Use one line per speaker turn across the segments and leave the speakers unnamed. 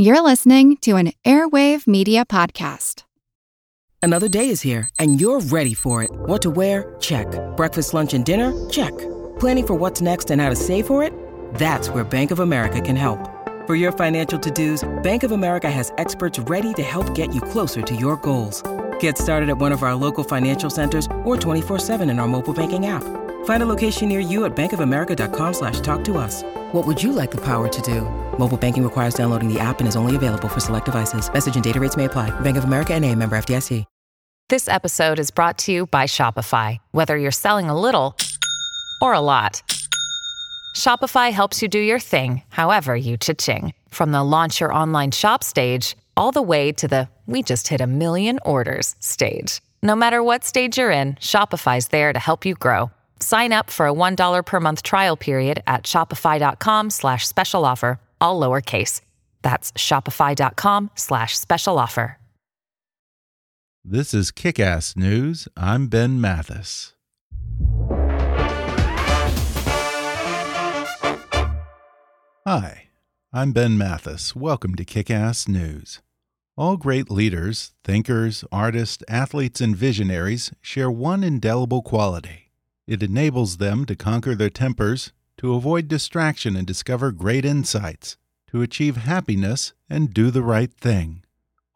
You're listening to an Airwave Media Podcast.
Another day is here, and you're ready for it. What to wear? Check. Breakfast, lunch, and dinner? Check. Planning for what's next and how to save for it? That's where Bank of America can help. For your financial to dos, Bank of America has experts ready to help get you closer to your goals. Get started at one of our local financial centers or 24-7 in our mobile banking app. Find a location near you at bankofamerica.com slash talk to us. What would you like the power to do? Mobile banking requires downloading the app and is only available for select devices. Message and data rates may apply. Bank of America and a member FDIC.
This episode is brought to you by Shopify. Whether you're selling a little or a lot, Shopify helps you do your thing, however you cha-ching. From the launch your online shop stage, all the way to the we just hit a million orders stage. No matter what stage you're in, Shopify's there to help you grow. Sign up for a $1 per month trial period at shopify.com slash special offer, all lowercase. That's shopify.com slash special offer.
This is Kick Ass News. I'm Ben Mathis. Hi, I'm Ben Mathis. Welcome to Kick Ass News. All great leaders, thinkers, artists, athletes, and visionaries share one indelible quality. It enables them to conquer their tempers, to avoid distraction and discover great insights, to achieve happiness and do the right thing.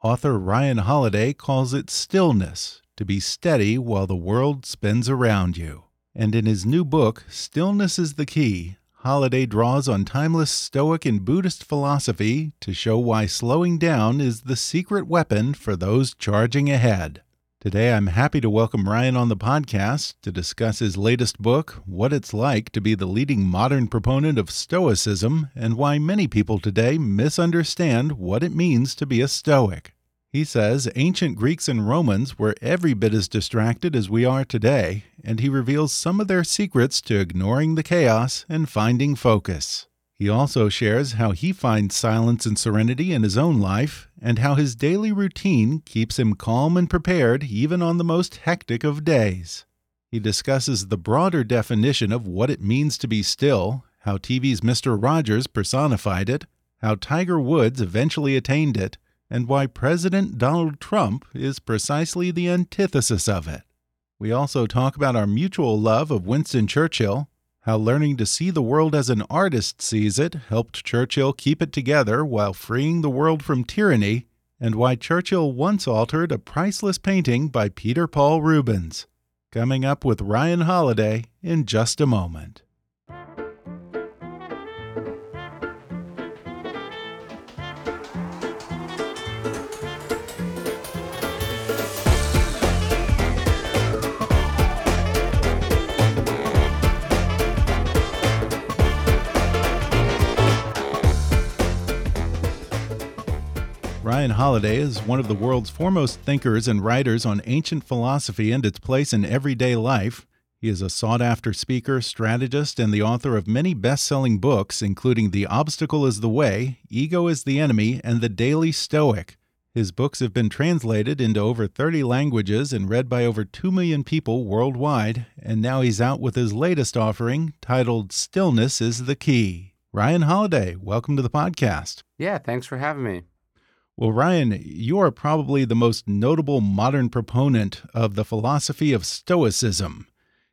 Author Ryan Holiday calls it stillness, to be steady while the world spins around you. And in his new book, Stillness is the Key, Holiday draws on timeless Stoic and Buddhist philosophy to show why slowing down is the secret weapon for those charging ahead. Today, I'm happy to welcome Ryan on the podcast to discuss his latest book, What It's Like to Be the Leading Modern Proponent of Stoicism, and why many people today misunderstand what it means to be a Stoic. He says ancient Greeks and Romans were every bit as distracted as we are today, and he reveals some of their secrets to ignoring the chaos and finding focus. He also shares how he finds silence and serenity in his own life, and how his daily routine keeps him calm and prepared even on the most hectic of days. He discusses the broader definition of what it means to be still, how TV's Mr. Rogers personified it, how Tiger Woods eventually attained it, and why President Donald Trump is precisely the antithesis of it. We also talk about our mutual love of Winston Churchill, how learning to see the world as an artist sees it helped Churchill keep it together while freeing the world from tyranny, and why Churchill once altered a priceless painting by Peter Paul Rubens. Coming up with Ryan Holiday in just a moment. Ryan Holiday is one of the world's foremost thinkers and writers on ancient philosophy and its place in everyday life. He is a sought after speaker, strategist, and the author of many best selling books, including The Obstacle is the Way, Ego is the Enemy, and The Daily Stoic. His books have been translated into over 30 languages and read by over 2 million people worldwide, and now he's out with his latest offering titled Stillness is the Key. Ryan Holiday, welcome to the podcast.
Yeah, thanks for having me.
Well, Ryan, you are probably the most notable modern proponent of the philosophy of Stoicism.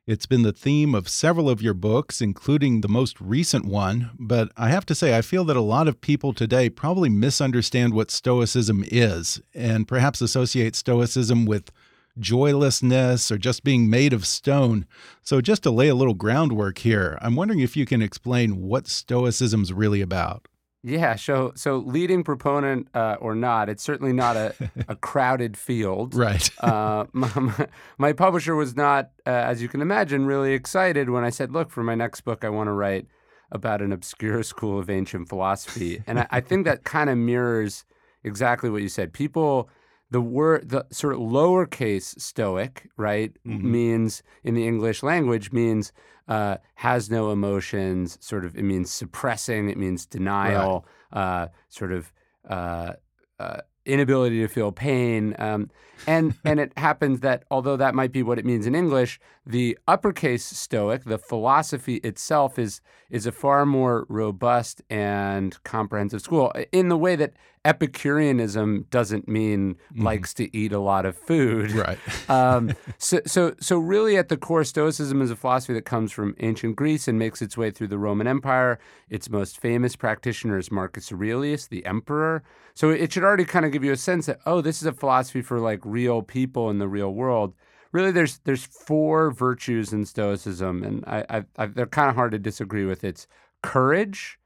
It's been the theme of several of your books, including the most recent one. But I have to say, I feel that a lot of people today probably misunderstand what Stoicism is and perhaps associate Stoicism with joylessness or just being made of stone. So, just to lay a little groundwork here, I'm wondering if you can explain what Stoicism's really about.
Yeah, so so leading proponent uh, or not, it's certainly not a, a crowded field.
Right.
uh, my, my, publisher was not, uh, as you can imagine, really excited when I said, "Look, for my next book, I want to write about an obscure school of ancient philosophy," and I, I think that kind of mirrors exactly what you said. People the word the sort of lowercase stoic right mm-hmm. means in the english language means uh, has no emotions sort of it means suppressing it means denial right. uh, sort of uh, uh inability to feel pain um, and and it happens that although that might be what it means in english the uppercase stoic the philosophy itself is is a far more robust and comprehensive school in the way that Epicureanism doesn't mean mm-hmm. likes to eat a lot of food.
Right. um,
so, so, so really, at the core, Stoicism is a philosophy that comes from ancient Greece and makes its way through the Roman Empire. Its most famous practitioner is Marcus Aurelius, the emperor. So it should already kind of give you a sense that oh, this is a philosophy for like real people in the real world really there's there's four virtues in stoicism and I, I, I they're kind of hard to disagree with it's courage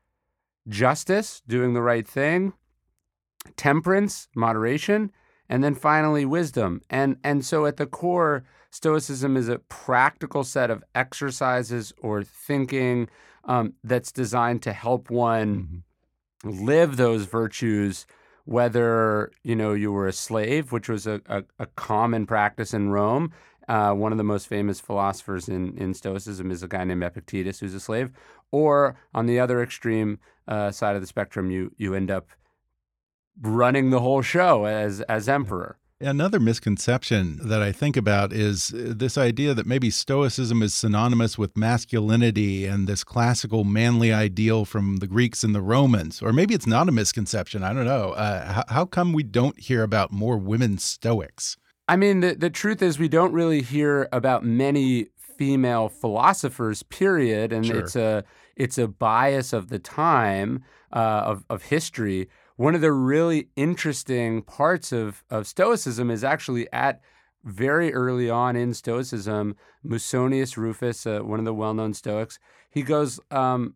justice doing the right thing temperance, moderation, and then finally wisdom. And and so at the core, Stoicism is a practical set of exercises or thinking um, that's designed to help one mm-hmm. live those virtues. Whether you know you were a slave, which was a, a, a common practice in Rome, uh, one of the most famous philosophers in, in Stoicism is a guy named Epictetus, who's a slave. Or on the other extreme uh, side of the spectrum, you you end up running the whole show as as emperor.
Another misconception that I think about is uh, this idea that maybe Stoicism is synonymous with masculinity and this classical manly ideal from the Greeks and the Romans. Or maybe it's not a misconception. I don't know. Uh, how, how come we don't hear about more women Stoics?
I mean, the, the truth is, we don't really hear about many female philosophers, period. And sure. it's a it's a bias of the time uh, of of history one of the really interesting parts of, of Stoicism is actually at very early on in Stoicism, Musonius Rufus, uh, one of the well known Stoics, he goes, um,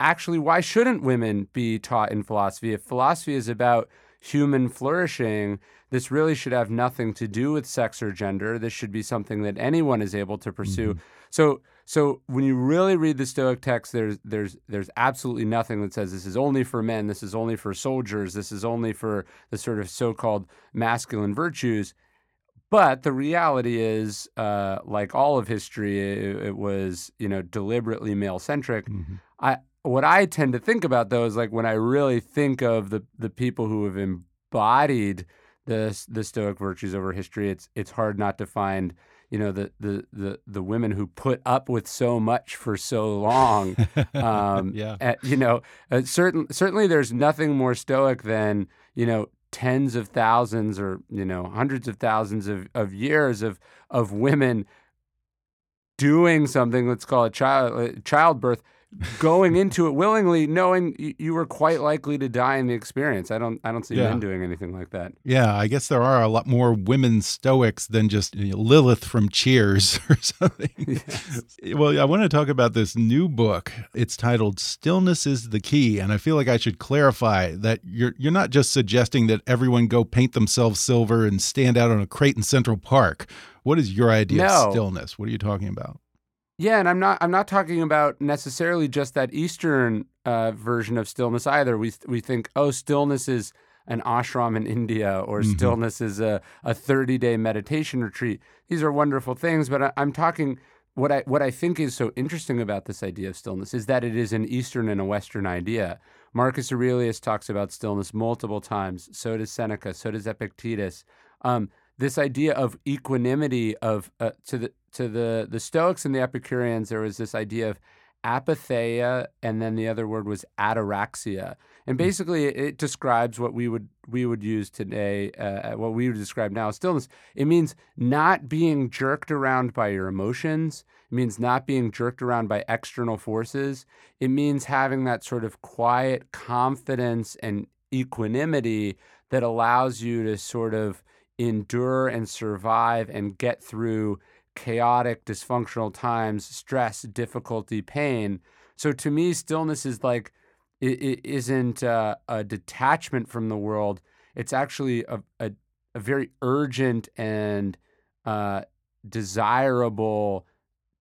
actually, why shouldn't women be taught in philosophy? If philosophy is about human flourishing, this really should have nothing to do with sex or gender. This should be something that anyone is able to pursue. Mm-hmm. So, so when you really read the Stoic text, there's there's there's absolutely nothing that says this is only for men, this is only for soldiers, this is only for the sort of so-called masculine virtues. But the reality is, uh, like all of history, it, it, was you know deliberately male centric. Mm-hmm. I what I tend to think about though is like when I really think of the the people who have embodied the the Stoic virtues over history, it's it's hard not to find you know the the the the women who put up with so much for so long.
Um, yeah.
At, you know, uh, certain certainly there's nothing more stoic than you know tens of thousands or you know hundreds of thousands of, of years of of women doing something let's call it child uh, childbirth going into it willingly, knowing you were quite likely to die in the experience. I don't, I don't see yeah. men doing anything like that.
Yeah, I guess there are a lot more women Stoics than just you know, Lilith from Cheers or something. Yes. Well, I want to talk about this new book. It's titled "Stillness is the Key," and I feel like I should clarify that you're you're not just suggesting that everyone go paint themselves silver and stand out on a crate in Central Park. What is your idea no. of stillness? What are you talking about?
Yeah, and I'm not I'm not talking about necessarily just that Eastern uh, version of stillness either. We we think oh stillness is an ashram in India or mm-hmm. stillness is a, a 30 day meditation retreat. These are wonderful things, but I, I'm talking what I what I think is so interesting about this idea of stillness is that it is an Eastern and a Western idea. Marcus Aurelius talks about stillness multiple times. So does Seneca. So does Epictetus. Um, this idea of equanimity of uh, to the to the the Stoics and the Epicureans, there was this idea of apatheia, and then the other word was ataraxia. And hmm. basically, it describes what we would we would use today, uh, what we would describe now as stillness. It means not being jerked around by your emotions. It means not being jerked around by external forces. It means having that sort of quiet confidence and equanimity that allows you to sort of endure and survive and get through chaotic, dysfunctional times, stress, difficulty, pain. So to me, stillness is like it, it isn't uh, a detachment from the world. It's actually a, a, a very urgent and uh, desirable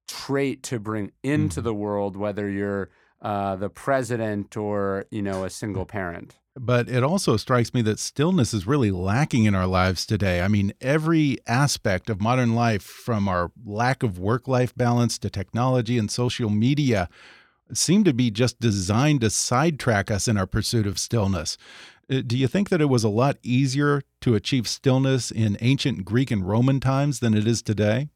trait to bring into mm-hmm. the world, whether you're uh, the president or you know a single parent.
But it also strikes me that stillness is really lacking in our lives today. I mean, every aspect of modern life, from our lack of work life balance to technology and social media, seem to be just designed to sidetrack us in our pursuit of stillness. Uh, do you think that it was a lot easier to achieve stillness in ancient Greek and Roman times than it is today?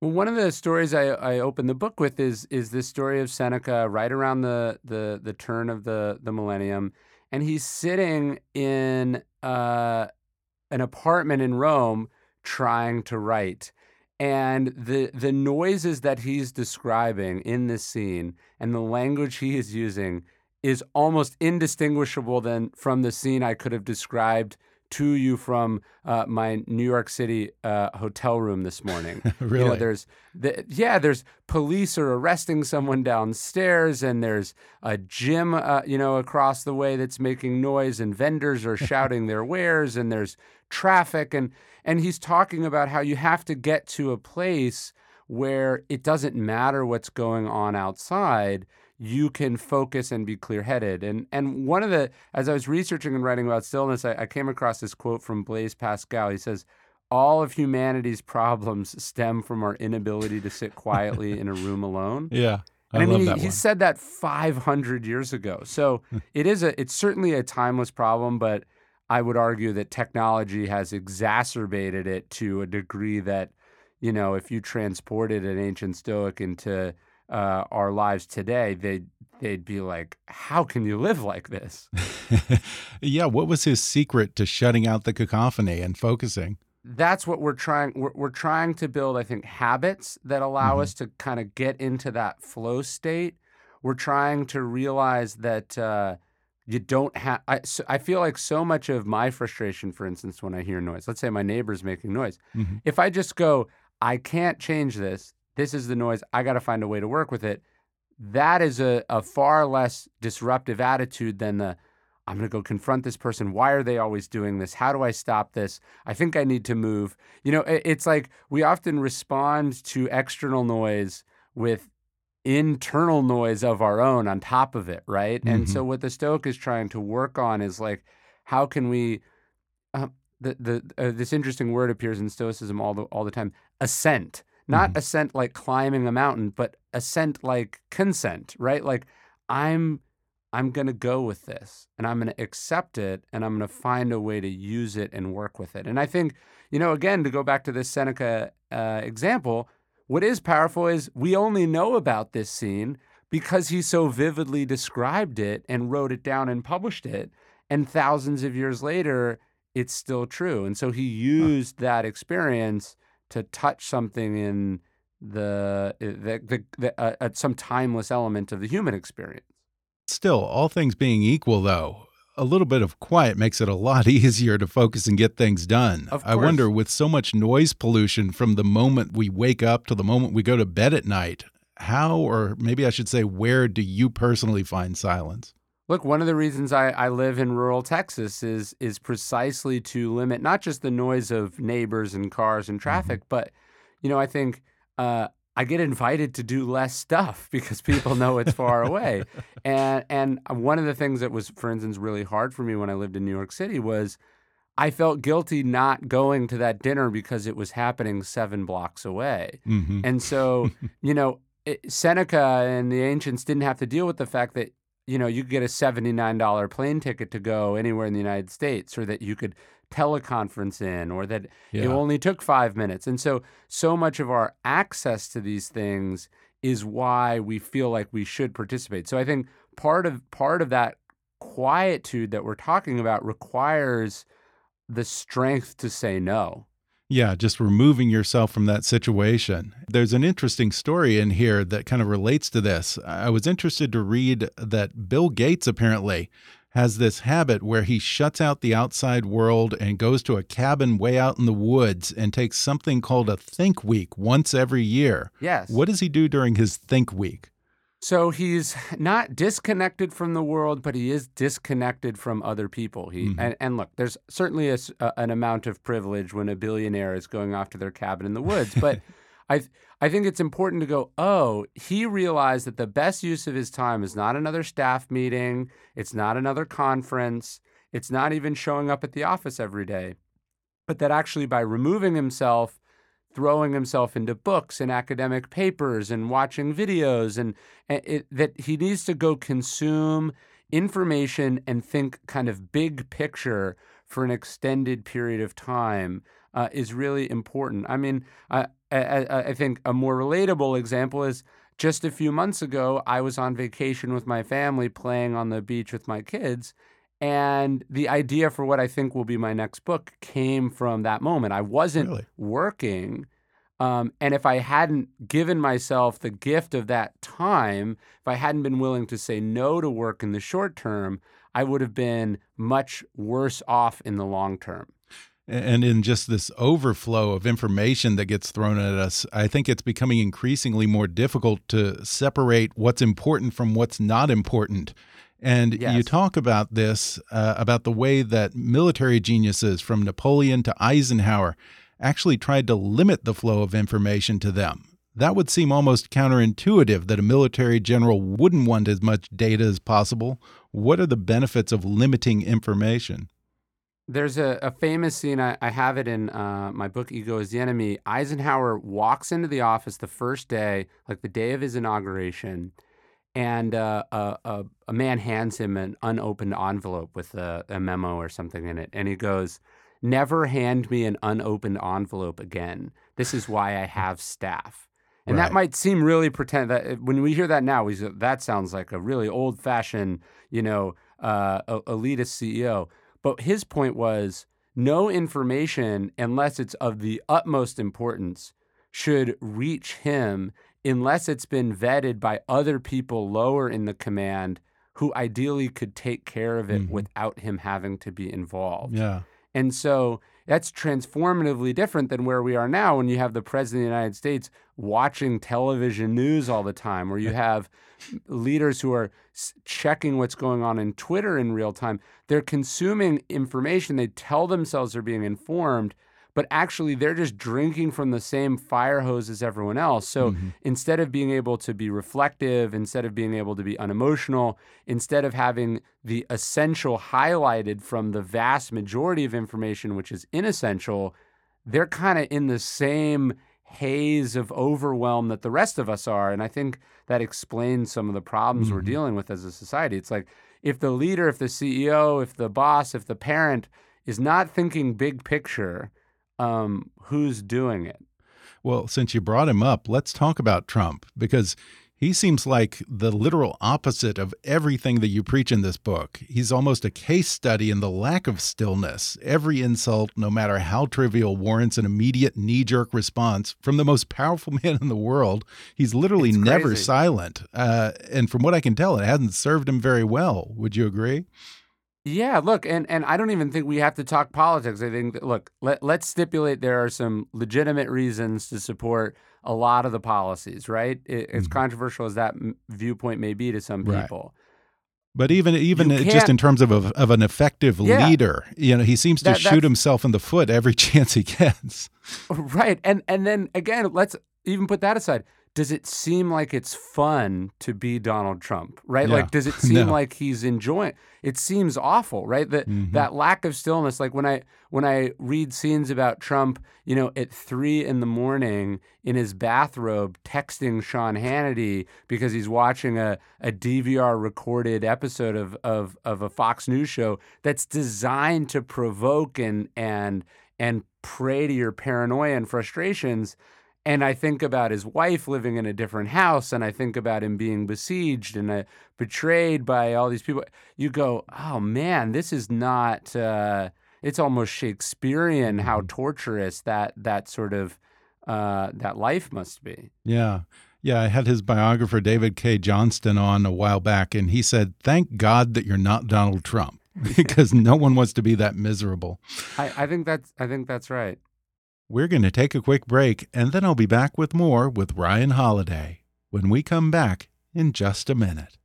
Well, one of the stories I, I open the book with is is this story of Seneca right around the the, the turn of the, the millennium and he's sitting in uh, an apartment in Rome trying to write. And the the noises that he's describing in this scene and the language he is using is almost indistinguishable than from the scene I could have described to you from uh, my New York City uh, hotel room this morning.
really?
You know, there's the, yeah, there's police are arresting someone downstairs, and there's a gym, uh, you know, across the way that's making noise, and vendors are shouting their wares, and there's traffic, and and he's talking about how you have to get to a place where it doesn't matter what's going on outside you can focus and be clear headed. And and one of the as I was researching and writing about stillness, I, I came across this quote from Blaise Pascal. He says, all of humanity's problems stem from our inability to sit quietly in a room alone.
Yeah.
I,
I
mean,
he,
he, said that 500 years ago. So it is a, it's certainly a timeless problem, but I would argue that technology has exacerbated it to a degree that, you know, if you transported an ancient Stoic into uh, our lives today, they'd they'd be like, "How can you live like this?"
yeah, what was his secret to shutting out the cacophony and focusing?
That's what we're trying. We're, we're trying to build, I think, habits that allow mm -hmm. us to kind of get into that flow state. We're trying to realize that uh, you don't have. I, so I feel like so much of my frustration, for instance, when I hear noise. Let's say my neighbor's making noise. Mm -hmm. If I just go, I can't change this this is the noise. I got to find a way to work with it. That is a, a far less disruptive attitude than the I'm going to go confront this person. Why are they always doing this? How do I stop this? I think I need to move. You know, it, it's like we often respond to external noise with internal noise of our own on top of it, right? Mm-hmm. And so what the Stoic is trying to work on is like, how can we? Uh, the the uh, this interesting word appears in Stoicism all the all the time. Assent not mm-hmm. ascent like climbing a mountain, but ascent like consent, right? Like I'm I'm going to go with this and I'm going to accept it and I'm going to find a way to use it and work with it. And I think, you know, again, to go back to this Seneca uh, example, what is powerful is we only know about this scene because he so vividly described it and wrote it down and published it. And thousands of years later, it's still true. And so he used that experience to touch something in the eh, the, the, the uh, at some timeless element of the human experience.
Still, all things being equal, though, a little bit of quiet makes it a lot easier to focus and get things done. I wonder, with so much noise pollution from the moment we wake up to the moment we go to bed at night, how, or maybe I should say, where do you personally find silence?
Look, one of the reasons I, I live in rural Texas is is precisely to limit not just the noise of neighbors and cars and mm-hmm. traffic, mm-hmm. but you know, I think uh, I get invited to do less stuff because people know it's far away. And and one of the things that was, for instance, really hard for me when I lived in New York City was I felt guilty not going to that dinner because it was happening seven blocks away. Mm-hmm. And so, you know, it, Seneca and the ancients didn't have to deal with the fact that you know, you could get a $79 plane ticket to go anywhere in the United States, or that you could teleconference in, or that yeah. it only took five minutes. And so, so much of our access to these things is why we feel like we should participate. So I think part of part of that quietude that we're talking about requires the strength to say no.
Yeah, just removing yourself from that situation. There's an interesting story in here that kind of relates to this. I was interested to read that Bill Gates apparently has this habit where he shuts out the outside world and goes to a cabin way out in the woods and takes something called a think week once every year.
Yes.
What does he do during his think week?
So he's not disconnected from the world, but he is disconnected from other people. He mm-hmm. and, and, look, there's certainly a, a, an amount of privilege when a billionaire is going off to their cabin in the woods, but I I think it's important to go. Oh, he realized that the best use of his time is not another staff meeting. It's not another conference. It's not even showing up at the office every day, but that actually by removing himself throwing himself into books and academic papers and watching videos, and, and it, that he needs to go consume information and think kind of big picture for an extended period of time uh, is really important. I mean, I, I, I think a more relatable example is just a few months ago, I was on vacation with my family playing on the beach with my kids. And the idea for what I think will be my next book came from that moment. I wasn't
Really?
working. Um, and if I hadn't given myself the gift of that time, if I hadn't been willing to say no to work in the short term, I would have been much worse off in the long term.
And in just this overflow of information that gets thrown at us, I think it's becoming increasingly more difficult to separate what's important from what's not important. And you talk about this, uh, about the way that military geniuses from Napoleon to Eisenhower actually tried to limit the flow of information to them. That would seem almost counterintuitive that a military general wouldn't want as much data as possible. What are the benefits of limiting information?
There's a, a famous scene, I, I have it in uh, my book, Ego is the Enemy. Eisenhower walks into the office the first day, like the day of his inauguration, and uh, a, a, a man hands him an unopened envelope with a, a memo or something in it. And he goes, Never hand me an unopened envelope again. This is why I have staff. And
Right.
that might seem really pretend that when we hear that now, we say, that sounds like a really old fashioned, you know, uh, elitist CEO. But his point was no information, unless it's of the utmost importance, should reach him unless it's been vetted by other people lower in the command who ideally could take care of it
Mhm.
without him having to be involved.
Yeah.
And so that's transformatively different than where we are now when you have the president of the United States watching television news all the time, where you have leaders who are checking what's going on in Twitter in real time. They're consuming information. They tell themselves they're being informed, but actually they're just drinking from the same fire hose as everyone else. So
Mhm.
instead of being able to be reflective, instead of being able to be unemotional, instead of having the essential highlighted from the vast majority of information, which is inessential, they're kind of in the same haze of overwhelm that the rest of us are. And I think that explains some of the problems we're
Mhm.
dealing with as a society. It's like if the leader, if the CEO, if the boss, if the parent is not thinking big picture, um, who's doing it?
Well, since you brought him up, let's talk about Trump because he seems like the literal opposite of everything that you preach in this book. He's almost a case study in the lack of stillness. Every insult, no matter how trivial, warrants an immediate knee jerk response from the most powerful man in the world. He's literally never silent. Uh, and from what I can tell, it hasn't served him very well. Would you agree?
Yeah, look, and, and I don't even think we have to talk politics. I think that, look, let, let's stipulate there are some legitimate reasons to support a lot of the policies, right? It, as
Mhm.
controversial as that m- viewpoint may be to some
Right.
people.
But even even just in terms of a, of an effective
Yeah.
leader, you know, he seems to
That-
shoot himself in the foot every chance he gets.
Right. And and then again, let's even put that aside. Does it seem like it's fun to be Donald Trump? Right?
Yeah.
Like does it seem
No.
like he's enjoying it seems awful, right? That
Mhm.
that lack of stillness. Like when I when I read scenes about Trump, you know, at three in the morning in his bathrobe texting Sean Hannity because he's watching a, a DVR recorded episode of, of of a Fox News show that's designed to provoke and and and prey to your paranoia and frustrations. And I think about his wife living in a different house, and I think about him being besieged and uh, betrayed by all these people. You go, oh man, this is not. Uh, it's almost Shakespearean how torturous that that sort of uh, that life must be.
Yeah. Yeah, I had his biographer David Cay Johnston on a while back, and he said, Thank God that you're not Donald Trump, because no one wants to be that miserable.
I, I think that's I think that's right.
We're going to take a quick break, and then I'll be back with more with Ryan Holiday when we come back in just a minute.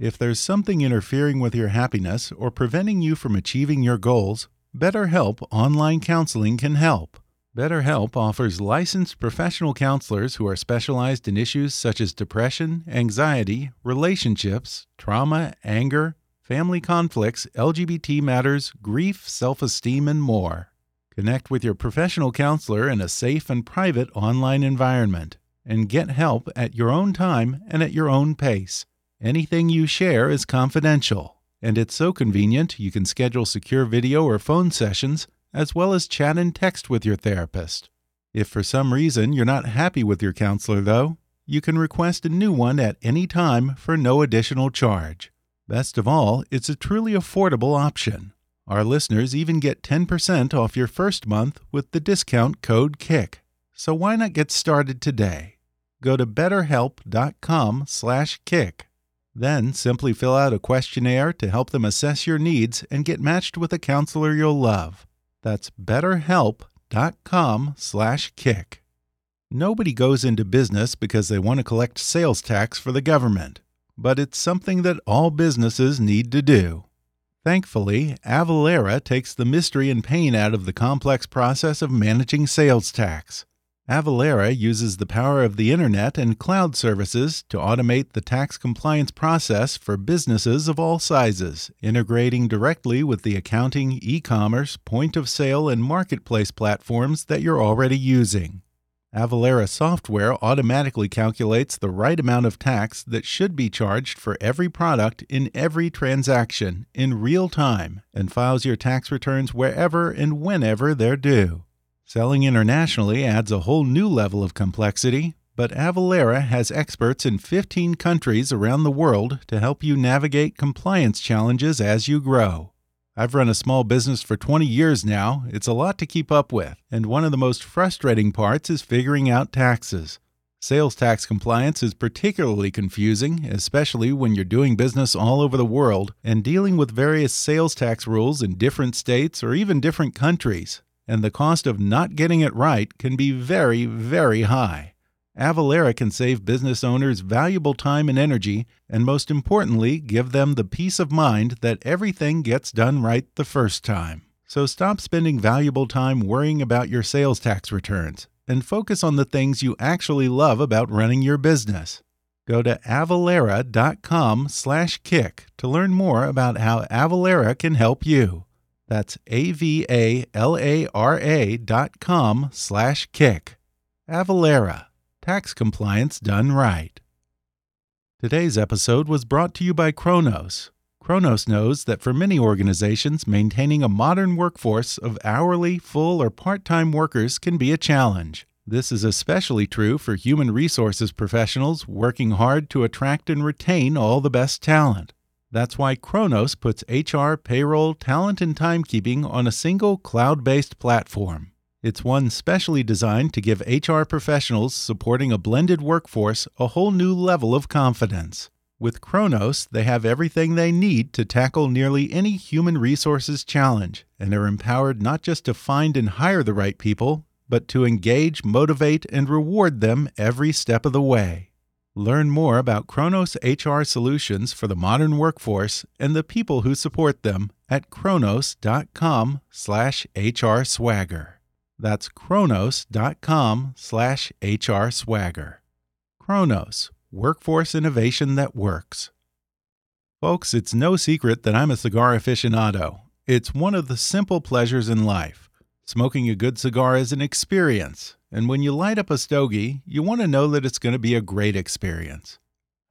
If there's something interfering with your happiness or preventing you from achieving your goals, BetterHelp Online Counseling can help. BetterHelp offers licensed professional counselors who are specialized in issues such as depression, anxiety, relationships, trauma, anger, family conflicts, LGBT matters, grief, self esteem, and more. Connect with your professional counselor in a safe and private online environment and get help at your own time and at your own pace. Anything you share is confidential, and it's so convenient you can schedule secure video or phone sessions as well as chat and text with your therapist. If for some reason you're not happy with your counselor, though, you can request a new one at any time for no additional charge. Best of all, it's a truly affordable option. Our listeners even get 10% off your first month with the discount code KICK. So why not get started today? Go to betterhelp.com/kick. Then simply fill out a questionnaire to help them assess your needs and get matched with a counselor you'll love. That's betterhelp.com/kick. Nobody goes into business because they want to collect sales tax for the government, but it's something that all businesses need to do. Thankfully, Avalara takes the mystery and pain out of the complex process of managing sales tax. Avalara uses the power of the internet and cloud services to automate the tax compliance process for businesses of all sizes, integrating directly with the accounting, e commerce, point of sale, and marketplace platforms that you're already using. Avalara software automatically calculates the right amount of tax that should be charged for every product in every transaction in real time and files your tax returns wherever and whenever they're due. Selling internationally adds a whole new level of complexity, but Avalara has experts in 15 countries around the world to help you navigate compliance challenges as you grow. I've run a small business for 20 years now. It's a lot to keep up with, and one of the most frustrating parts is figuring out taxes. Sales tax compliance is particularly confusing, especially when you're doing business all over the world and dealing with various sales tax rules in different states or even different countries. And the cost of not getting it right can be very, very high. Avalara can save business owners valuable time and energy, and most importantly, give them the peace of mind that everything gets done right the first time. So stop spending valuable time worrying about your sales tax returns and focus on the things you actually love about running your business. Go to avalara.com/kick to learn more about how Avalara can help you. That's a v a l a r a dot com slash kick. Avalara Tax compliance done right. Today's episode was brought to you by Kronos. Kronos knows that for many organizations, maintaining a modern workforce of hourly, full, or part time workers can be a challenge. This is especially true for human resources professionals working hard to attract and retain all the best talent. That's why Kronos puts HR, payroll, talent, and timekeeping on a single cloud based platform. It's one specially designed to give HR professionals supporting a blended workforce a whole new level of confidence. With Kronos, they have everything they need to tackle nearly any human resources challenge and are empowered not just to find and hire the right people, but to engage, motivate, and reward them every step of the way. Learn more about Kronos HR solutions for the modern workforce and the people who support them at kronos.com/hrswagger. That's kronos.com slash hrswagger. Kronos, workforce innovation that works. Folks, it's no secret that I'm a cigar aficionado. It's one of the simple pleasures in life. Smoking a good cigar is an experience, and when you light up a stogie, you want to know that it's going to be a great experience.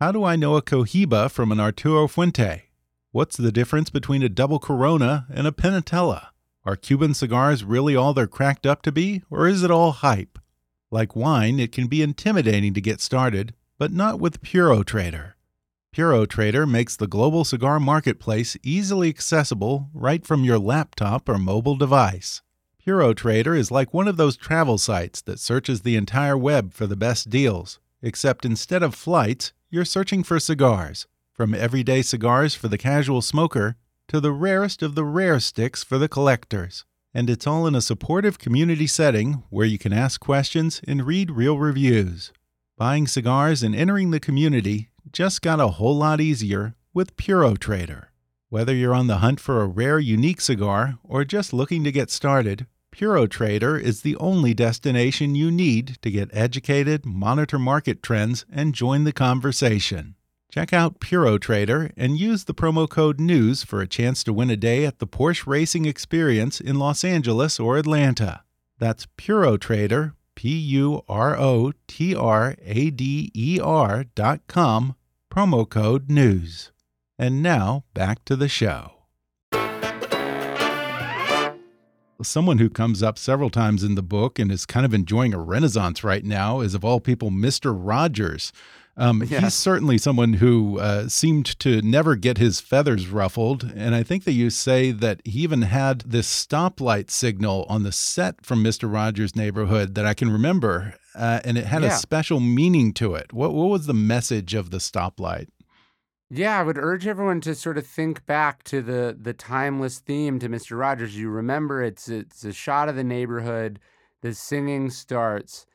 How do I know a Cohiba from an Arturo Fuente? What's the difference between a double Corona and a Panatella? Are Cuban cigars really all they're cracked up to be, or is it all hype? Like wine, it can be intimidating to get started, but not with Puro Trader. Puro Trader makes the global cigar marketplace easily accessible right from your laptop or mobile device. Puro Trader is like one of those travel sites that searches the entire web for the best deals, except instead of flights, you're searching for cigars. From everyday cigars for the casual smoker to the rarest of the rare sticks for the collectors. And it's all in a supportive community setting where you can ask questions and read real reviews. Buying cigars and entering the community just got a whole lot easier with Puro Trader. Whether you're on the hunt for a rare, unique cigar or just looking to get started, Puro Trader is the only destination you need to get educated, monitor market trends, and join the conversation. Check out Puro Trader and use the promo code NEWS for a chance to win a day at the Porsche Racing Experience in Los Angeles or Atlanta. That's Puro Trader, P U R O T R A D E R dot com, promo code NEWS. And now back to the show. someone who comes up several times in the book and is kind of enjoying a renaissance right now is, of all people, Mr. Rogers. Um,
Yeah.
He's certainly someone who uh, seemed to never get his feathers ruffled. And I think that you say that he even had this stoplight signal on the set from Mr. Rogers' Neighborhood that I can remember. Uh, and it had a special meaning to it. What, what was the message of the stoplight?
Yeah, I would urge everyone to sort of think back to the the timeless theme to Mr. Rogers. You remember it's it's a shot of the neighborhood, the singing starts,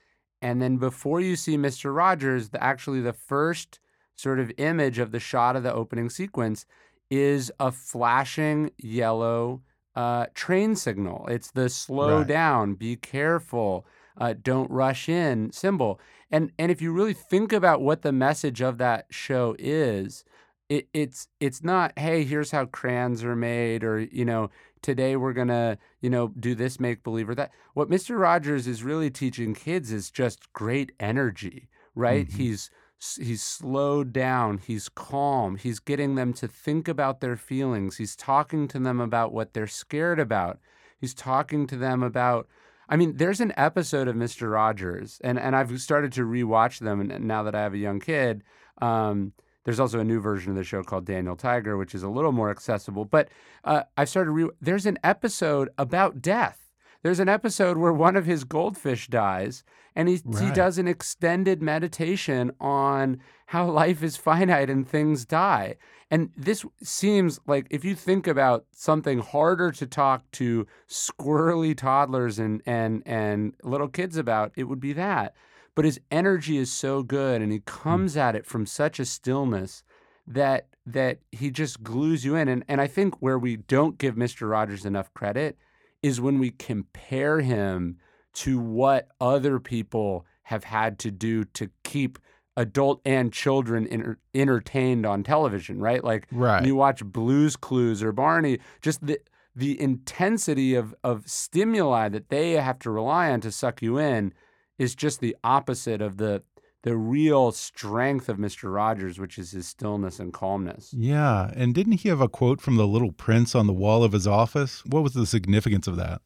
and then before you see Mr. Rogers, the, actually the first sort of image of the shot of the opening sequence is a flashing yellow uh, train signal. It's the slow
Right.
down, be careful, uh, don't rush in symbol. And and if you really think about what the message of that show is, it, it's it's not hey here's how crayons are made or you know today we're gonna you know do this make believe or that what mr rogers is really teaching kids is just great energy right
Mhm.
he's he's slowed down he's calm he's getting them to think about their feelings he's talking to them about what they're scared about he's talking to them about I mean, there's an episode of Mr. Rogers, and, and I've started to rewatch them now that I have a young kid. Um, there's also a new version of the show called Daniel Tiger, which is a little more accessible. But uh, I've started. Re- there's an episode about death. There's an episode where one of his goldfish dies, and he he does an extended meditation on how life is finite and things die. And this seems like if you think about something harder to talk to squirrely toddlers and and and little kids about, it would be that. But his energy is so good and he hmm. comes at it from such a stillness that that he just glues you in. And and I think where we don't give Mr. Rogers enough credit is when we compare him to what other people have had to do to keep adult and children enter- entertained on television, right? Like
Right.
you watch Blues Clues or Barney, just the the intensity of of stimuli that they have to rely on to suck you in is just the opposite of the the real strength of Mr. Rogers, which is his stillness and calmness.
Yeah. And didn't he have a quote from the little prince on the wall of his office? What was the significance of that?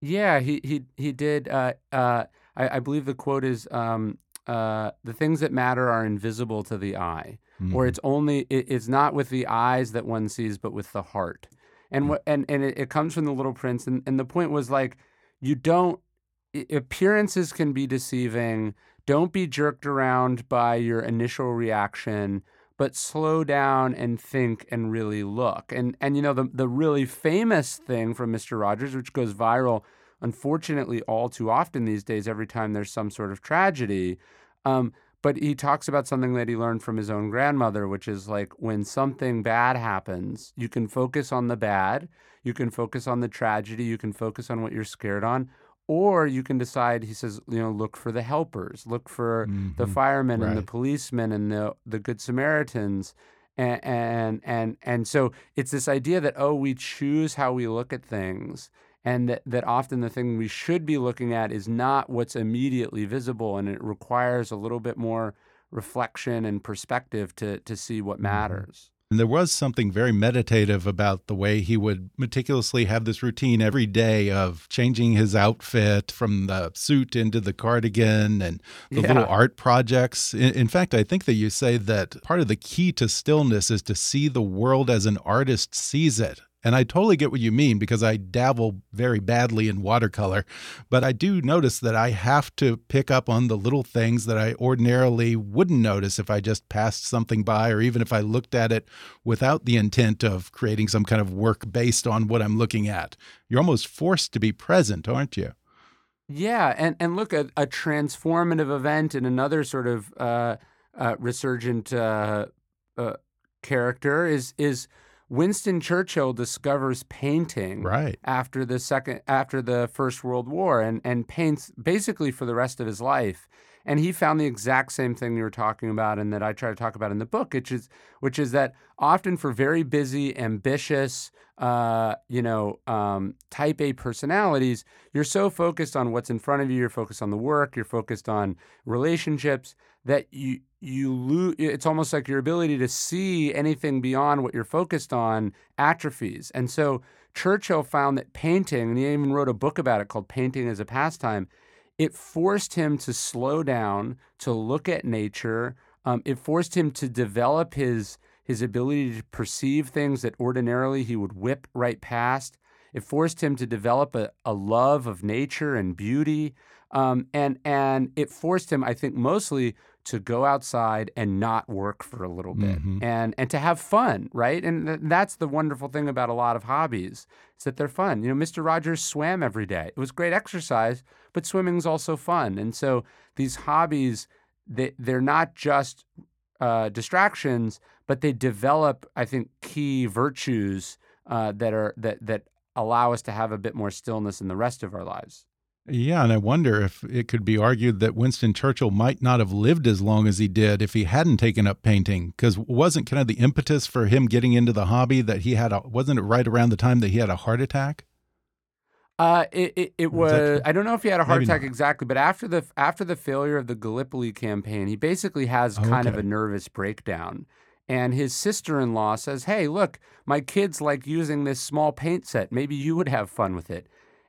Yeah, he he he did. Uh, uh, I, I believe the quote is, um, uh, "The things that matter are invisible to the eye, or
Mhm.
it's only it, it's not with the eyes that one sees, but with the heart." And what and and it, it comes from the Little Prince, and and the point was like, you don't appearances can be deceiving. Don't be jerked around by your initial reaction, but slow down and think and really look. And and you know the the really famous thing from Mr. Rogers, which goes viral, unfortunately, all too often these days. Every time there's some sort of tragedy, um, but he talks about something that he learned from his own grandmother, which is like when something bad happens, you can focus on the bad, you can focus on the tragedy, you can focus on what you're scared on, or you can decide. He says, you know, look for the helpers, look for the
Mhm.
firemen and the policemen and the the good Samaritans. And, and and and so it's this idea that oh we choose how we look at things and that, that often the thing we should be looking at is not what's immediately visible and it requires a little bit more reflection and perspective to to see what matters
And there was something very meditative about the way he would meticulously have this routine every day of changing his outfit from the suit into the cardigan and the little art projects. In, in fact, I think that you say that part of the key to stillness is to see the world as an artist sees it. And I totally get what you mean because I dabble very badly in watercolor. But I do notice that I have to pick up on the little things that I ordinarily wouldn't notice if I just passed something by or even if I looked at it without the intent of creating some kind of work based on what I'm looking at. You're almost forced to be present, aren't you?
Yeah, and and look, a, a transformative event in another sort of uh, uh, resurgent uh, uh, character is is Winston Churchill discovers painting
Right.
after the second after the First World War and and paints basically for the rest of his life. And he found the exact same thing you were talking about and that I try to talk about in the book, which is which is that often for very busy, ambitious, uh, you know, um, type A personalities, you're so focused on what's in front of you, you're focused on the work, you're focused on relationships that you you lose it's almost like your ability to see anything beyond what you're focused on atrophies. And so Churchill found that painting, and he even wrote a book about it called Painting as a Pastime, it forced him to slow down, to look at nature. Um, it forced him to develop his his ability to perceive things that ordinarily he would whip right past. It forced him to develop a, a love of nature and beauty. Um, and and it forced him, I think, mostly to go outside and not work for a little bit
Mhm.
and and to have fun, right? And th- that's the wonderful thing about a lot of hobbies is that they're fun. You know, Mr. Rogers swam every day. It was great exercise, but swimming's also fun. And so these hobbies, they they're not just uh, distractions, but they develop, I think, key virtues uh, that are that that allow us to have a bit more stillness in the rest of our lives.
Yeah, and I wonder if it could be argued that Winston Churchill might not have lived as long as he did if he hadn't taken up painting. Because wasn't kind of the impetus for him getting into the hobby that he had? A, wasn't it right around the time that he had a heart attack?
Uh, it it, it
Was
was. I don't know if he had a heart
Maybe
attack
not.
exactly, but after the after the failure of the Gallipoli campaign, he basically has kind of a nervous breakdown. And his sister-in-law says, "Hey, look, my kids like using this small paint set. Maybe you would have fun with it."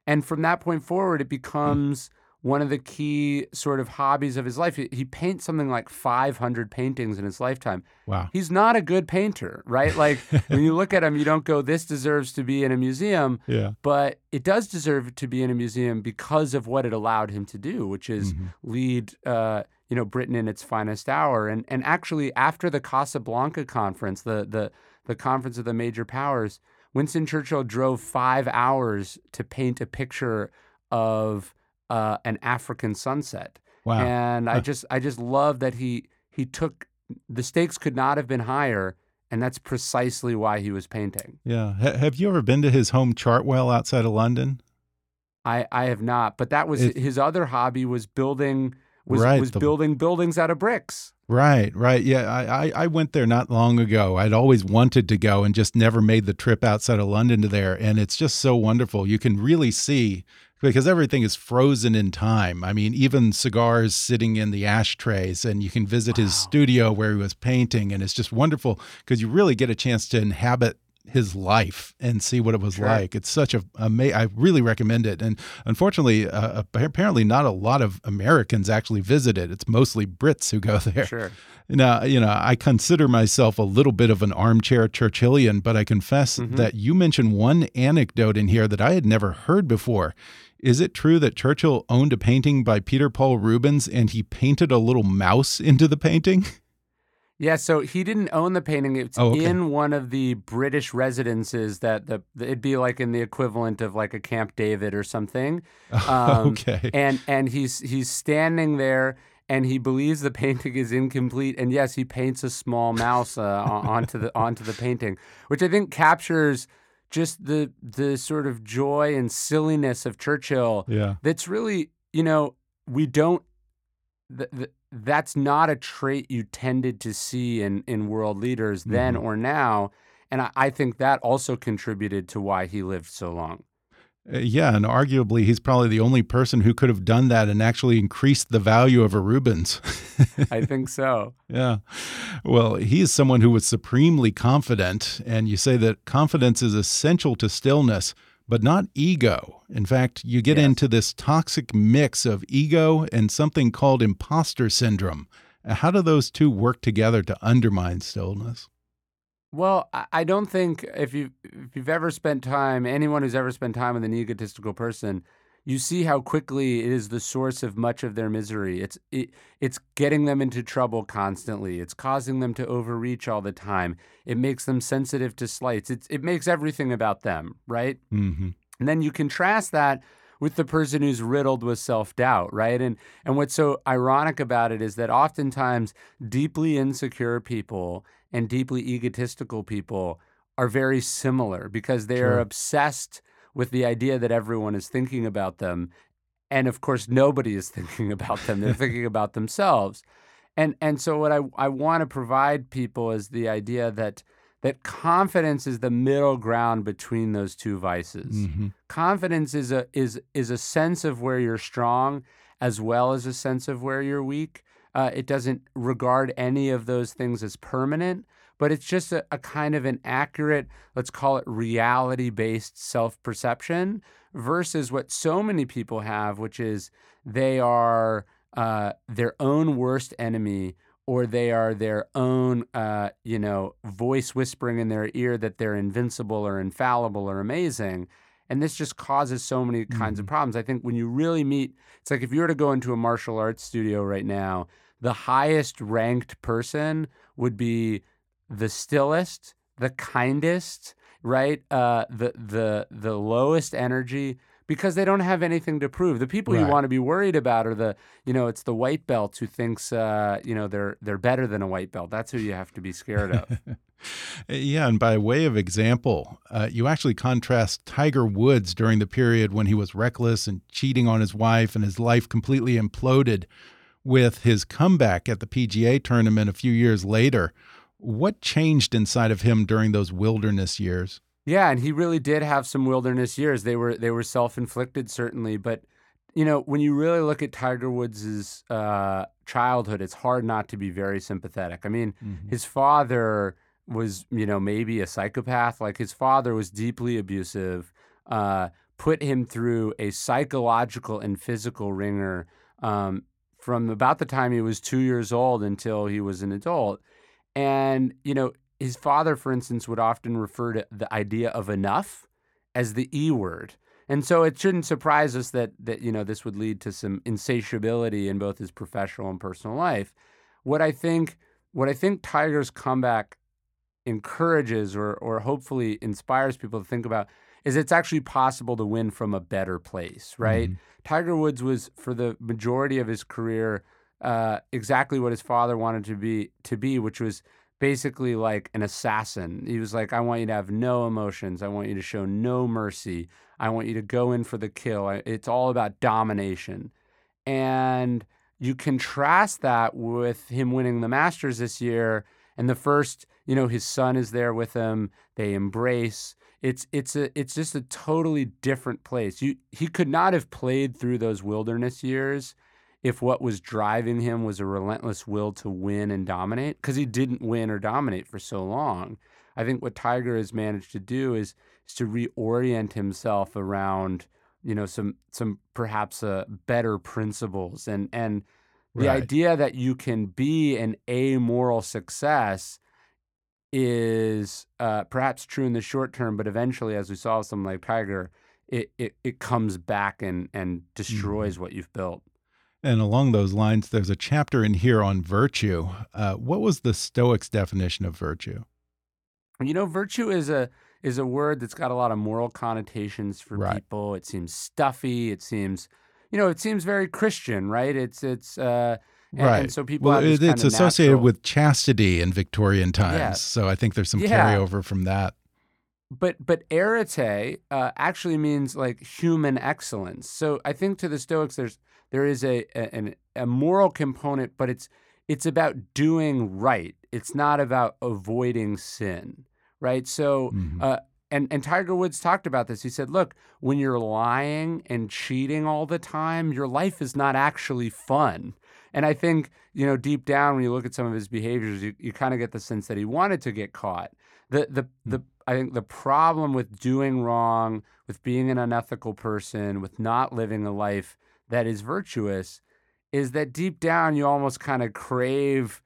And from that point forward, it becomes one of the key sort of hobbies of his life. He, he paints something like 500 paintings in his lifetime.
Wow.
He's not a good painter, right? Like when you look at him, you don't go, "This deserves to be in a museum."
Yeah.
but it does deserve to be in a museum because of what it allowed him to do, which is
Mhm.
lead, uh, you know, Britain in its finest hour. And and actually, after the Casablanca conference, the the the conference of the major powers, Winston Churchill drove five hours to paint a picture of uh, an African sunset.
Wow.
And I just I just love that he he took the stakes could not have been higher, and that's precisely why he was painting.
Yeah. Ha have you ever been to his home Chartwell outside of London?
I, I have not, but that was
It-
his other hobby was building was
Right,
was
the-
building buildings out of bricks.
Right, right. Yeah, I, I, I went there not long ago. I'd always wanted to go and just never made the trip outside of London to there. And it's just so wonderful. You can really see because everything is frozen in time. I mean, even cigars sitting in the ashtrays, and you can visit his studio where he was painting. And it's just wonderful because you really get a chance to inhabit his life and see what it was
Sure.
like. It's such a ama- I really recommend it. And unfortunately, uh, apparently, not a lot of Americans actually visit it. It's mostly Brits who go there.
Sure.
Now, you know, I consider myself a little bit of an armchair Churchillian, but I confess
Mhm.
that you mentioned one anecdote in here that I had never heard before. Is it true that Churchill owned a painting by Peter Paul Rubens and he painted a little mouse into the painting?
Yeah, so he didn't own the painting. It's
Oh, okay.
in one of the British residences that the it'd be like in the equivalent of like a Camp David or something. Um,
okay.
And and he's he's standing there and he believes the painting is incomplete. And yes, he paints a small mouse uh, onto the onto the painting, which I think captures just the the sort of joy and silliness of Churchill
yeah.
that's really you know we don't th- th- that's not a trait you tended to see in in world leaders then
Mhm.
or now and I, I think that also contributed to why he lived so long
Uh, yeah, and arguably he's probably the only person who could have done that and actually increased the value of a Rubens.
i think so
Yeah. Well, he is someone who was supremely confident. And you say that confidence is essential to stillness, but not ego. In fact, you get
Yes.
into this toxic mix of ego and something called imposter syndrome. How do those two work together to undermine stillness?
Well, I- I don't think if you if you've ever spent time, anyone who's ever spent time with an egotistical person, you see how quickly it is the source of much of their misery. It's it, it's getting them into trouble constantly. It's causing them to overreach all the time. It makes them sensitive to slights. It's it makes everything about them, right?
hmm
And then you contrast that with the person who's riddled with self-doubt, right? And and what's so ironic about it is that oftentimes deeply insecure people and deeply egotistical people are very similar because they are
Sure.
obsessed with the idea that everyone is thinking about them. And of course nobody is thinking about them. They're thinking about themselves. And and so what I, I want to provide people is the idea that that confidence is the middle ground between those two vices
hmm
confidence is a is is a sense of where you're strong as well as a sense of where you're weak uh, it doesn't regard any of those things as permanent but it's just a, a kind of an accurate, let's call it reality based self perception versus what so many people have, which is they are uh, their own worst enemy or they are their own, uh, you know, voice whispering in their ear that they're invincible or infallible or amazing. And this just causes so many kinds of
Mhm.
problems. I think when you really meet, it's like if you were to go into a martial arts studio right now, the highest ranked person would be the stillest, the kindest, right? Uh, the the the lowest energy because they don't have anything to prove. The people you want to be worried about are the, you know, it's the white belt who thinks, uh, you know, they're they're better than a white belt. That's who you have to be scared of.
Yeah, and by way of example, uh, you actually contrast Tiger Woods during the period when he was reckless and cheating on his wife and his life completely imploded with his comeback at the PGA tournament a few years later. What changed inside of him during those wilderness years?
Yeah, and he really did have some wilderness years. They were they were self inflicted, certainly, but you know when you really look at Tiger Woods's uh, childhood, it's hard not to be very sympathetic. I mean, his father was you know maybe a psychopath. Like his father was deeply abusive, uh, put him through a psychological and physical wringer um, from about the time he was two years old until he was an adult. And, you know, his father, for instance, would often refer to the idea of enough as the E word. And so it shouldn't surprise us that that you know this would lead to some insatiability in both his professional and personal life. What I think what I think Tiger's comeback encourages or or hopefully inspires people to think about is it's actually possible to win from a better place, right? Mm-hmm. Tiger Woods was for the majority of his career uh, exactly what his father wanted to be to be, which was basically like an assassin. He was like, I want you to have no emotions. I want you to show no mercy. I want you to go in for the kill. It's all about domination. And you contrast that with him winning the Masters this year. And the first, you know, his son is there with him. They embrace. It's it's a it's just a totally different place. You he could not have played through those wilderness years if what was driving him was a relentless will to win and dominate because he didn't win or dominate for so long. I think what Tiger has managed to do is is to reorient himself around you know some some perhaps uh, better principles and and the
Right.
idea that you can be an amoral success is uh, perhaps true in the short term, but eventually, as we saw with someone like Tiger, it, it, it comes back and, and destroys what you've built.
And along those lines, there's a chapter in here on virtue. Uh, what was the Stoics' definition of virtue?
You know, virtue is a is a word that's got a lot of moral connotations for
Right.
people. It seems stuffy. It seems, you know, it seems very Christian, right? It's it's uh, and,
right.
And so people
well,
have
it- it's associated
natural-
with chastity in Victorian times.
Yeah.
So I think there's some
Yeah.
carryover from that.
but but arete uh, actually means like human excellence. So I think to the Stoics, there's there is a, a an, a moral component, but it's it's about doing right. It's not about avoiding sin, right? So.
Mhm.
Uh, and, and Tiger Woods talked about this. He said, "Look, when you're lying and cheating all the time, your life is not actually fun." And I think you know deep down, when you look at some of his behaviors, you, you kind of get the sense that he wanted to get caught. The the the I think the problem with doing wrong, with being an unethical person, with not living a life that is virtuous, is that deep down you almost kind of crave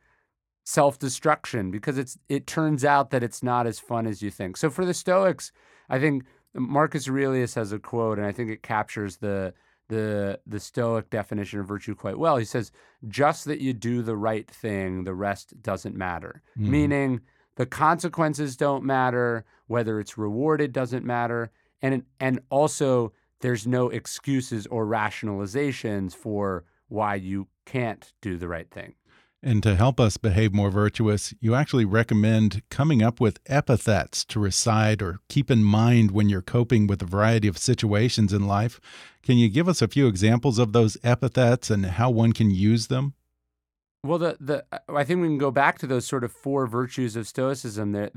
self-destruction because it's it turns out that it's not as fun as you think. So for the Stoics, I think Marcus Aurelius has a quote, and I think it captures the the the Stoic definition of virtue quite well. He says, "Just that you do the right thing, the rest doesn't matter."
Mhm.
Meaning the consequences don't matter, whether it's rewarded doesn't matter, and and also there's no excuses or rationalizations for why you can't do the right thing.
And to help us behave more virtuous, you actually recommend coming up with epithets to recite or keep in mind when you're coping with a variety of situations in life. Can you give us a few examples of those epithets and how one can use them?
Well, the the I think we can go back to those sort of four virtues of Stoicism. They're,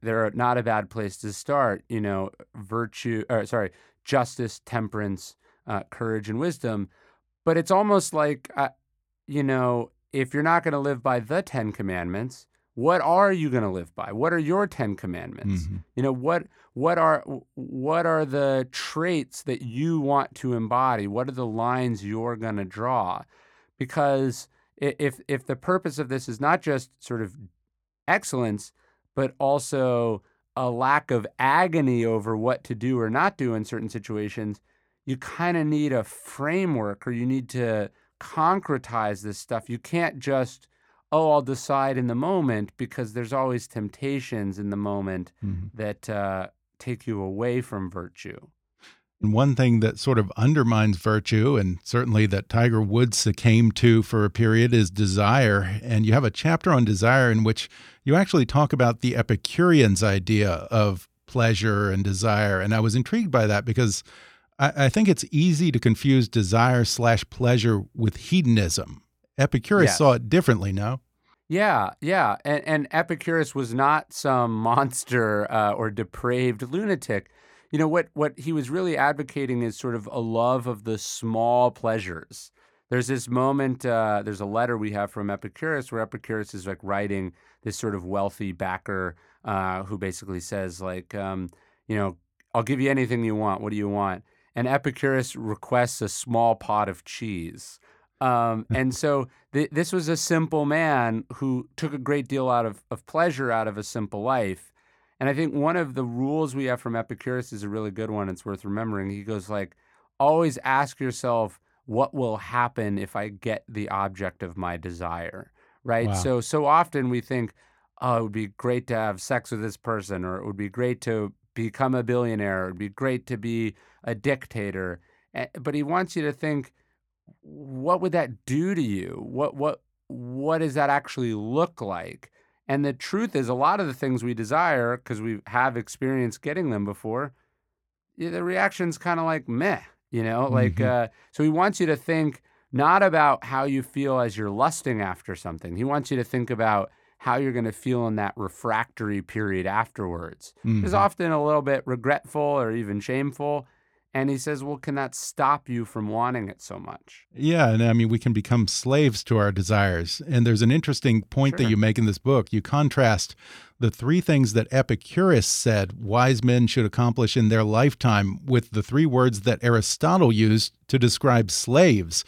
they're not a bad place to start. You know, virtue, or sorry, justice, temperance, uh, courage, and wisdom. But it's almost like, uh, you know, if you're not going to live by the Ten Commandments, what are you going to live by? What are your 10 commandments?
Mhm.
You know, what what are what are the traits that you want to embody? What are the lines you're going to draw? Because if if the purpose of this is not just sort of excellence, but also a lack of agony over what to do or not do in certain situations, you kind of need a framework or you need to concretize this stuff. You can't just, oh, I'll decide in the moment because there's always temptations in the moment
Mhm.
that uh, take you away from virtue.
And one thing that sort of undermines virtue, and certainly that Tiger Woods succumbed to for a period, is desire. And you have a chapter on desire in which you actually talk about the Epicurean's idea of pleasure and desire. And I was intrigued by that because I, I think it's easy to confuse desire slash pleasure with hedonism. Epicurus
Yes.
saw it differently, no?
Yeah, yeah. And, and Epicurus was not some monster uh, or depraved lunatic. You know, what, what he was really advocating is sort of a love of the small pleasures. There's this moment, uh, there's a letter we have from Epicurus where Epicurus is like writing this sort of wealthy backer uh, who basically says, like, um, you know, I'll give you anything you want. What do you want? And Epicurus requests a small pot of cheese. Um, and so th- this was a simple man who took a great deal out of, of pleasure out of a simple life. And I think one of the rules we have from Epicurus is a really good one. It's worth remembering. He goes like, always ask yourself, what will happen if I get the object of my desire? Right.
Wow.
So so often we think, oh, it would be great to have sex with this person, or it would be great to become a billionaire, or it would be great to be a dictator. But he wants you to think, what would that do to you? What what what does that actually look like? And the truth is, a lot of the things we desire, because we have experienced getting them before, the reaction's kind of like meh, you know. Like,
Mhm.
uh, so he wants you to think not about how you feel as you're lusting after something. He wants you to think about how you're going to feel in that refractory period afterwards. It's
Mhm.
often a little bit regretful or even shameful. And he says, well, can that stop you from wanting it so much?
Yeah, and I mean, we can become slaves to our desires. And there's an interesting point that you make in this book. You contrast the three things that Epicurus said wise men should accomplish in their lifetime with the three words that Aristotle used to describe slaves.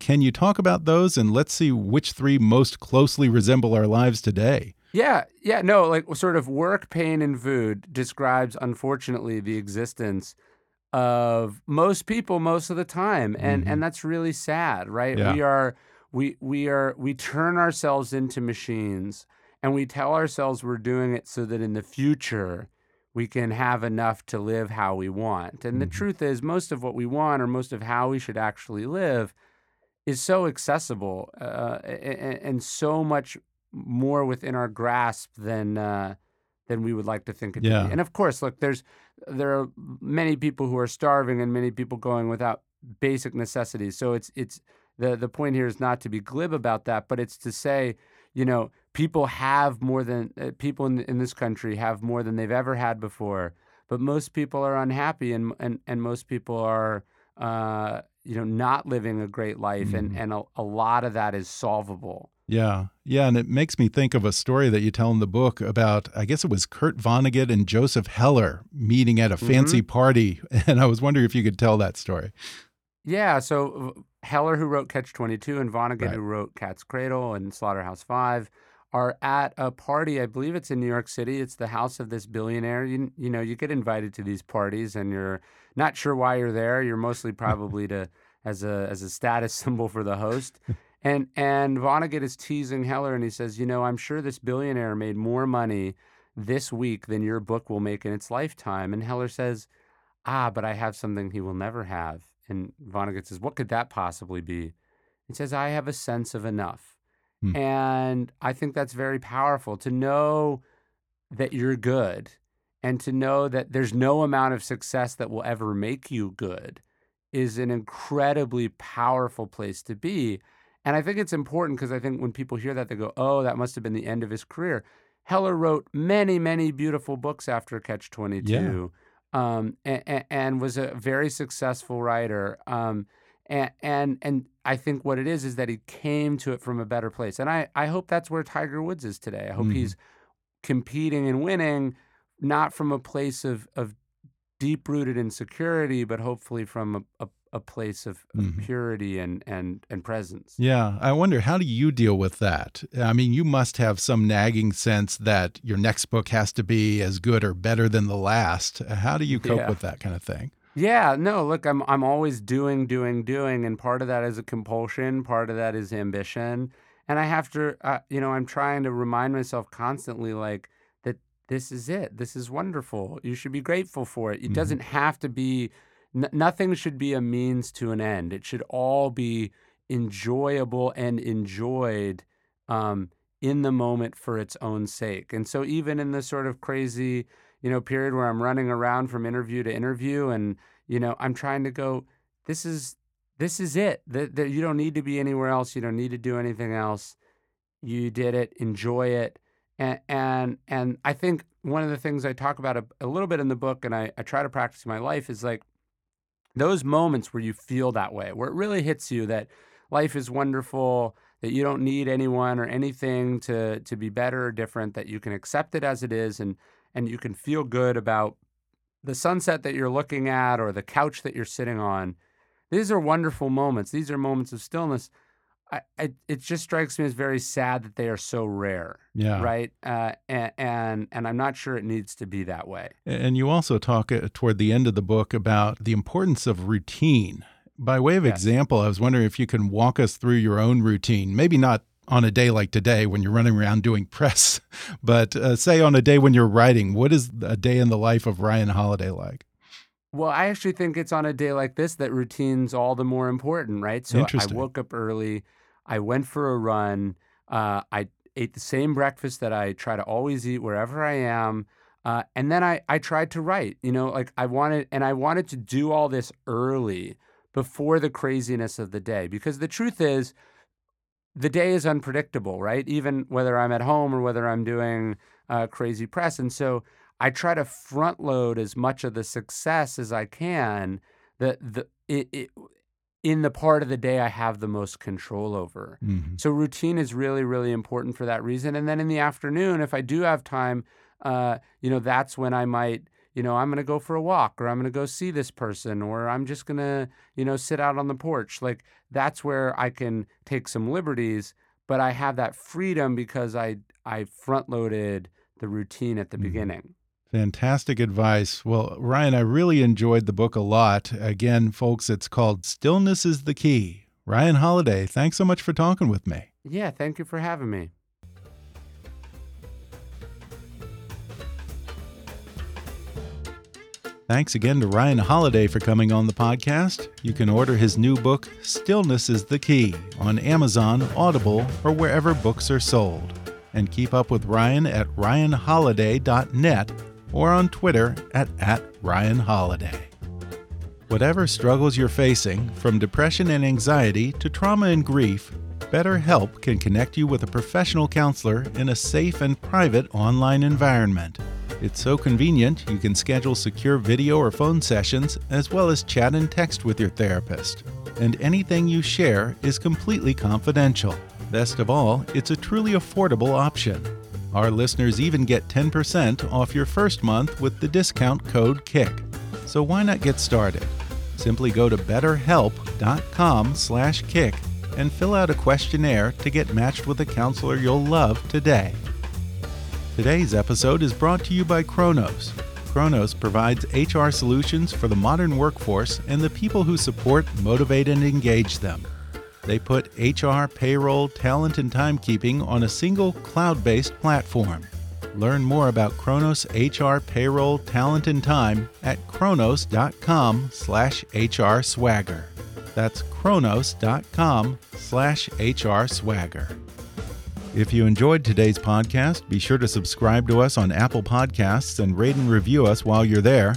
Can you talk about those and let's see which three most closely resemble our lives today?
Yeah, yeah, no, like sort of work, pain, and food describes, unfortunately, the existence of most people most of the time, and and that's really sad, right?
Yeah.
We are we we are we turn ourselves into machines, and we tell ourselves we're doing it so that in the future we can have enough to live how we want. And the truth is, most of what we want, or most of how we should actually live, is so accessible uh, and, and so much more within our grasp than uh, than we would like to think it to
Yeah.
be. And of course, look, there's there are many people who are starving and many people going without basic necessities. So it's it's the the point here is not to be glib about that, but it's to say, you know, people have more than uh, people in in this country have more than they've ever had before. But most people are unhappy, and and and most people are. Uh, you know, not living a great life, and, and a, a lot of that is solvable.
Yeah. Yeah. And it makes me think of a story that you tell in the book about, I guess it was Kurt Vonnegut and Joseph Heller meeting at a fancy party. And I was wondering if you could tell that story.
Yeah, so uh, Heller, who wrote Catch 22, and Vonnegut,
Right.
who wrote Cat's Cradle and Slaughterhouse Five, are at a party. I believe it's in New York City. It's the house of this billionaire. You, you know, you get invited to these parties, and you're not sure why you're there. You're mostly probably to as a as a status symbol for the host. And and Vonnegut is teasing Heller, and he says, you know, I'm sure this billionaire made more money this week than your book will make in its lifetime. And Heller says, ah, but I have something he will never have. And Vonnegut says, what could that possibly be? He says, I have a sense of enough.
Hmm.
And I think that's very powerful to know that you're good and to know that there's no amount of success that will ever make you good is an incredibly powerful place to be. And I think it's important because I think when people hear that, they go, oh, that must have been the end of his career. Heller wrote many, many beautiful books after Catch 22 um, and, and was a very successful writer. Um, And, and and I think what it is is that he came to it from a better place. And I, I hope that's where Tiger Woods is today. I hope
Mhm.
he's competing and winning, not from a place of, of deep rooted insecurity, but hopefully from a, a, a place of, of
Mhm.
purity and, and, and presence.
Yeah, I wonder how do you deal with that? I mean, you must have some nagging sense that your next book has to be as good or better than the last. How do you cope
Yeah.
with that kind of thing?
Yeah, no, look, I'm I'm always doing, doing, doing, and part of that is a compulsion, part of that is ambition, and I have to, uh, you know, I'm trying to remind myself constantly, like that this is it, this is wonderful. You should be grateful for it. It
Mhm.
doesn't have to be, n- nothing should be a means to an end. It should all be enjoyable and enjoyed um, in the moment for its own sake. And so, even in this sort of crazy you know, period where I'm running around from interview to interview and, you know, I'm trying to go, this is this is it. That you don't need to be anywhere else. You don't need to do anything else. You did it, enjoy it. And and and I think one of the things I talk about a, a little bit in the book and I, I try to practice in my life is like those moments where you feel that way, where it really hits you that life is wonderful, that you don't need anyone or anything to to be better or different, that you can accept it as it is and and you can feel good about the sunset that you're looking at or the couch that you're sitting on. These are wonderful moments. These are moments of stillness. I, I, it just strikes me as very sad that they are so rare,
Yeah.
right? Uh, and, and and I'm not sure it needs to be that way.
And you also talk uh, toward the end of the book about the importance of routine. By way of
Yes.
example, I was wondering if you can walk us through your own routine. Maybe not on a day like today when you're running around doing press, but uh, say on a day when you're writing. What is a day in the life of Ryan Holiday like?
Well, I actually think it's on a day like this that routine's all the more important, right? So I woke up early, I went for a run, uh, I ate the same breakfast that I try to always eat wherever I am. Uh, and then I, I tried to write, you know, like I wanted, and I wanted to do all this early before the craziness of the day. Because the truth is, the day is unpredictable, right? Even whether I'm at home or whether I'm doing uh, crazy press. And so I try to front load as much of the success as I can that the it, it, in the part of the day I have the most control over.
Mhm.
So routine is really, really important for that reason. And then in the afternoon, if I do have time, uh, you know, that's when I might, you know, I'm going to go for a walk or I'm going to go see this person or I'm just going to, you know, sit out on the porch. Like that's where I can take some liberties, but I have that freedom because I I front loaded the routine at the
Mhm.
beginning.
Fantastic advice. Well, Ryan, I really enjoyed the book a lot. Again, folks, it's called Stillness is the Key. Ryan Holiday, thanks so much for talking with me.
Yeah, thank you for having me.
Thanks again to Ryan Holiday for coming on the podcast. You can order his new book, Stillness is the Key, on Amazon, Audible, or wherever books are sold. And keep up with Ryan at ryanholiday.net or on Twitter at, at ryanholiday. Whatever struggles you're facing, from depression and anxiety to trauma and grief, BetterHelp can connect you with a professional counselor in a safe and private online environment. It's so convenient, you can schedule secure video or phone sessions, as well as chat and text with your therapist. And anything you share is completely confidential. Best of all, it's a truly affordable option. Our listeners even get 10% off your first month with the discount code KICK. So why not get started? Simply go to betterhelp.com/kick and fill out a questionnaire to get matched with a counselor you'll love today. Today's episode is brought to you by Kronos. Kronos provides HR solutions for the modern workforce and the people who support, motivate, and engage them. They put HR, payroll, talent, and timekeeping on a single cloud based platform. Learn more about Kronos HR, payroll, talent, and time at kronos.com slash HR swagger. That's kronos.com slash HR swagger. If you enjoyed today's podcast, be sure to subscribe to us on Apple Podcasts and rate and review us while you're there.